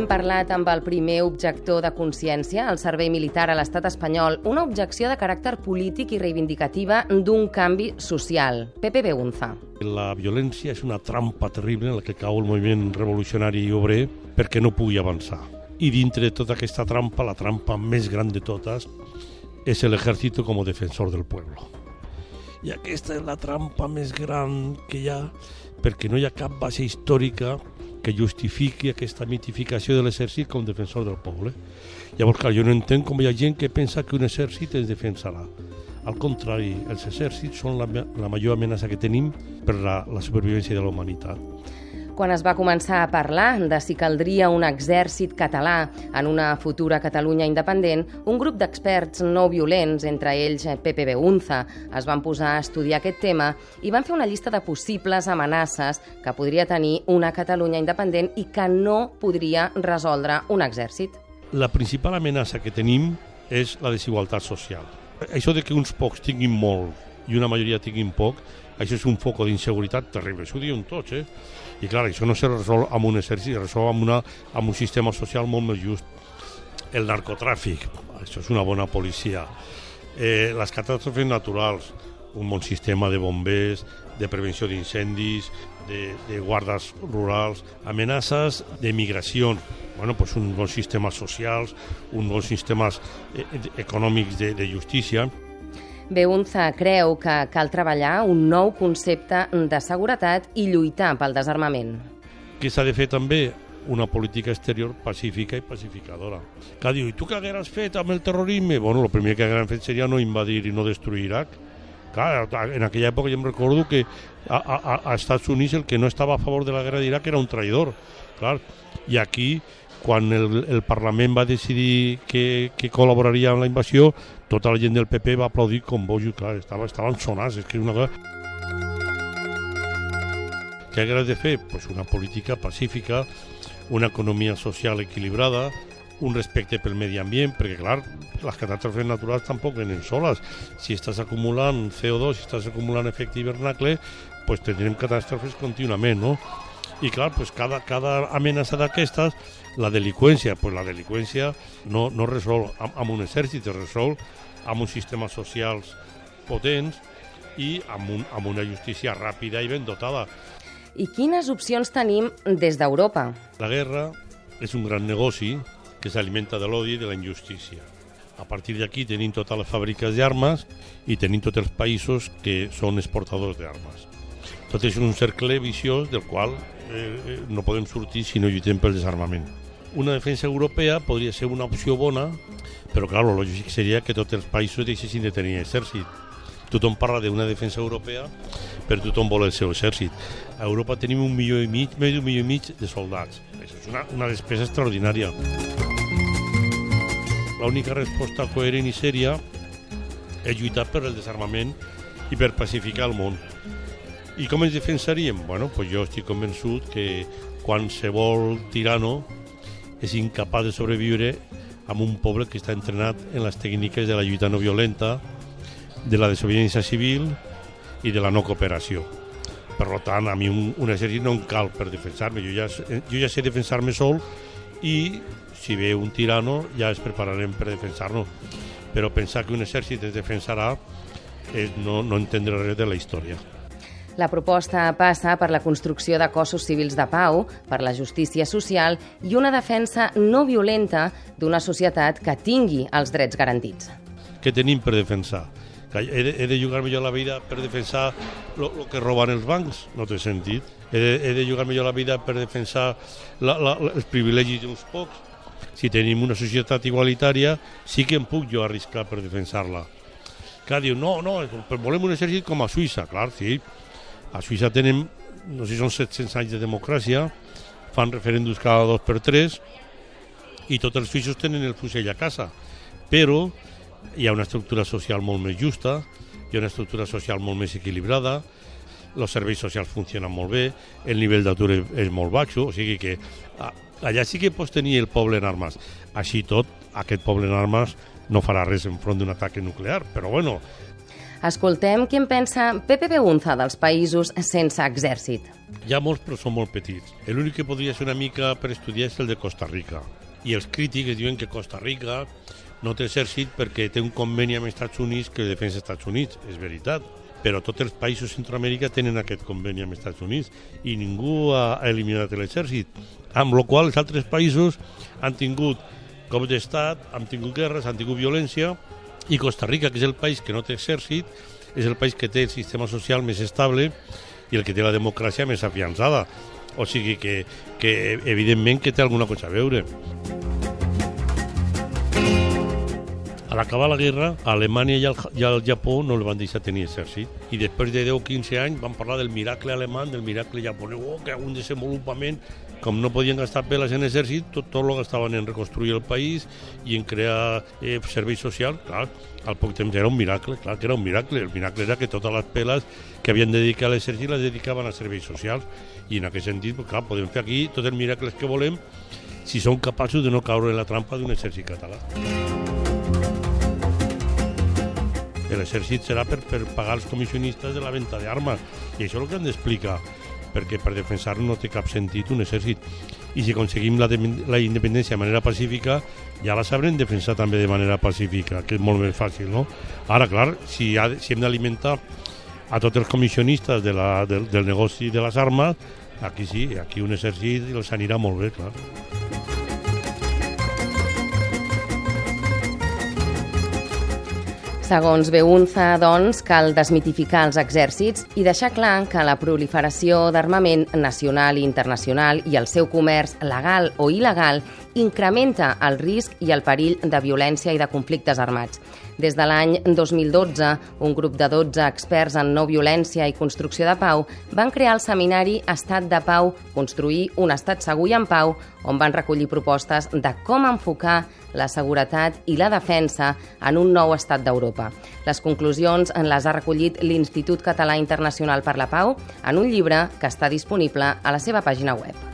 hem parlat amb el primer objector de consciència, el servei militar a l'estat espanyol, una objecció de caràcter polític i reivindicativa d'un canvi social. Pepe Begunza. La violència és una trampa terrible en la que cau el moviment revolucionari i obrer perquè no pugui avançar. I dintre de tota aquesta trampa, la trampa més gran de totes, és l'exèrcit com a defensor del poble. I aquesta és la trampa més gran que hi ha perquè no hi ha cap base històrica que justifiqui aquesta mitificació de l'exèrcit com defensor del poble. Llavors, clar, jo no entenc com hi ha gent que pensa que un exèrcit es defensarà. Al contrari, els exèrcits són la, la major amenaça que tenim per la, la supervivència de la humanitat quan es va començar a parlar de si caldria un exèrcit català en una futura Catalunya independent, un grup d'experts no violents, entre ells Pepe Beunza, es van posar a estudiar aquest tema i van fer una llista de possibles amenaces que podria tenir una Catalunya independent i que no podria resoldre un exèrcit. La principal amenaça que tenim és la desigualtat social. Això de que uns pocs tinguin molt i una majoria tinguin poc, això és un foc d'inseguretat terrible, això ho diuen tots, eh? I clar, això no se resol amb un exèrcit, se resol amb, una, amb un sistema social molt més just. El narcotràfic, això és una bona policia. Eh, les catàstrofes naturals, un bon sistema de bombers, de prevenció d'incendis, de, de guardes rurals, amenaces de migració, bueno, pues uns bons sistemes socials, uns bons sistemes eh, econòmics de, de justícia, Beunza creu que cal treballar un nou concepte de seguretat i lluitar pel desarmament. Què s'ha de fer també? una política exterior pacífica i pacificadora. Que diu, i tu què hagueràs fet amb el terrorisme? Bueno, el primer que hagueren fet seria no invadir i no destruir Iraq. Clar, en aquella època jo em recordo que a, a, a Estats Units el que no estava a favor de la guerra d'Iraq era un traïdor. Clar, i aquí quan el, el Parlament va decidir que, que col·laboraria amb la invasió, tota la gent del PP va aplaudir com bojos, clar, estava, estaven sonats, és que és una cosa... Què hagués de fer? Pues una política pacífica, una economia social equilibrada, un respecte pel medi ambient, perquè clar, les catàstrofes naturals tampoc venen soles. Si estàs acumulant CO2, si estàs acumulant efecte hivernacle, pues tindrem catàstrofes contínuament, no? I clar, pues cada, cada amenaça d'aquestes la delinqüència, pues la delinqüència no, no resol amb, amb un exèrcit, es resol amb uns sistemes socials potents i amb, un, amb una justícia ràpida i ben dotada. I quines opcions tenim des d'Europa? La guerra és un gran negoci que s'alimenta de l'odi i de la injustícia. A partir d'aquí tenim totes les fàbriques d'armes i tenim tots els països que són exportadors d'armes. Tot és un cercle viciós del qual eh, eh no podem sortir si no lluitem pel desarmament una defensa europea podria ser una opció bona, però clar, el lògic seria que tots els països deixessin de tenir exèrcit. Tothom parla d'una defensa europea, però tothom vol el seu exèrcit. A Europa tenim un milió i mig, més d'un milió i mig de soldats. Això és una, una despesa extraordinària. L'única resposta coherent i sèria és lluitar per el desarmament i per pacificar el món. I com ens defensaríem? Bueno, pues jo estic convençut que qualsevol tirano és incapaç de sobreviure amb un poble que està entrenat en les tècniques de la lluita no violenta, de la desobediència civil i de la no cooperació. Per tant, a mi un, un exèrcit no em cal per defensar-me. Jo, ja, jo ja sé defensar-me sol i si ve un tirano ja es prepararem per defensar-nos. Però pensar que un exèrcit es defensarà és no, no entendre res de la història. La proposta passa per la construcció de cossos civils de pau, per la justícia social i una defensa no violenta d'una societat que tingui els drets garantits. Què tenim per defensar? Que he de, he de jugar-me jo la vida per defensar el que roben els bancs? No té sentit. He de, he de jugar-me jo la vida per defensar la, la, els privilegis d'uns pocs? Si tenim una societat igualitària, sí que em puc jo arriscar per defensar-la. Que diu, no, no, volem un exèrcit com a Suïssa. Clar, sí, a Suïssa tenen, no sé si són 700 anys de democràcia, fan referèndums cada dos per tres i tots els suïssos tenen el fusell a casa. Però hi ha una estructura social molt més justa, hi ha una estructura social molt més equilibrada, els serveis socials funcionen molt bé, el nivell d'atur és molt baix, o sigui que allà sí que pots tenir el poble en armes. Així tot, aquest poble en armes no farà res enfront d'un atac nuclear, però bueno, Escoltem què en pensa Pepe Beunza dels països sense exèrcit. Hi ha molts, però són molt petits. L'únic que podria ser una mica per estudiar és el de Costa Rica. I els crítics diuen que Costa Rica no té exèrcit perquè té un conveni amb els Estats Units que defensa els Estats Units. És veritat, però tots els països Centroamèrica tenen aquest conveni amb els Estats Units i ningú ha eliminat l'exèrcit. Amb la qual els altres països han tingut cops d'estat, han tingut guerres, han tingut violència, i Costa Rica, que és el país que no té exèrcit, és el país que té el sistema social més estable i el que té la democràcia més afiançada. O sigui que, que evidentment que té alguna cosa a veure. A l'acabar la guerra, a Alemanya i al, i al Japó no el van deixar tenir exèrcit. I després de 10 o 15 anys van parlar del miracle alemany, del miracle japonès, oh, que un desenvolupament, com no podien gastar peles en exèrcit, tot, tot lo gastaven en reconstruir el país i en crear eh, serveis socials, clar, al poc temps era un miracle, clar que era un miracle. El miracle era que totes les peles que havien de dedicar a l'exèrcit les dedicaven a serveis socials. I en aquest sentit, clar, podem fer aquí tots els miracles que volem si som capaços de no caure en la trampa d'un exèrcit català. L'exèrcit serà per, per pagar els comissionistes de la venda d'armes. I això és el que han d'explicar perquè per defensar no té cap sentit un exèrcit. I si aconseguim la, la independència de manera pacífica ja la sabrem defensar també de manera pacífica que és molt més fàcil no? ara clar, si, ha, si hem d'alimentar a tots els comissionistes de la, del, del negoci de les armes aquí sí, aquí un exèrcit els anirà molt bé clar Segons Beunza, doncs, cal desmitificar els exèrcits i deixar clar que la proliferació d'armament nacional i internacional i el seu comerç legal o il·legal incrementa el risc i el perill de violència i de conflictes armats. Des de l'any 2012, un grup de 12 experts en no violència i construcció de pau van crear el seminari Estat de Pau, construir un estat segur i en pau, on van recollir propostes de com enfocar la seguretat i la defensa en un nou estat d'Europa. Les conclusions en les ha recollit l'Institut Català Internacional per la Pau en un llibre que està disponible a la seva pàgina web.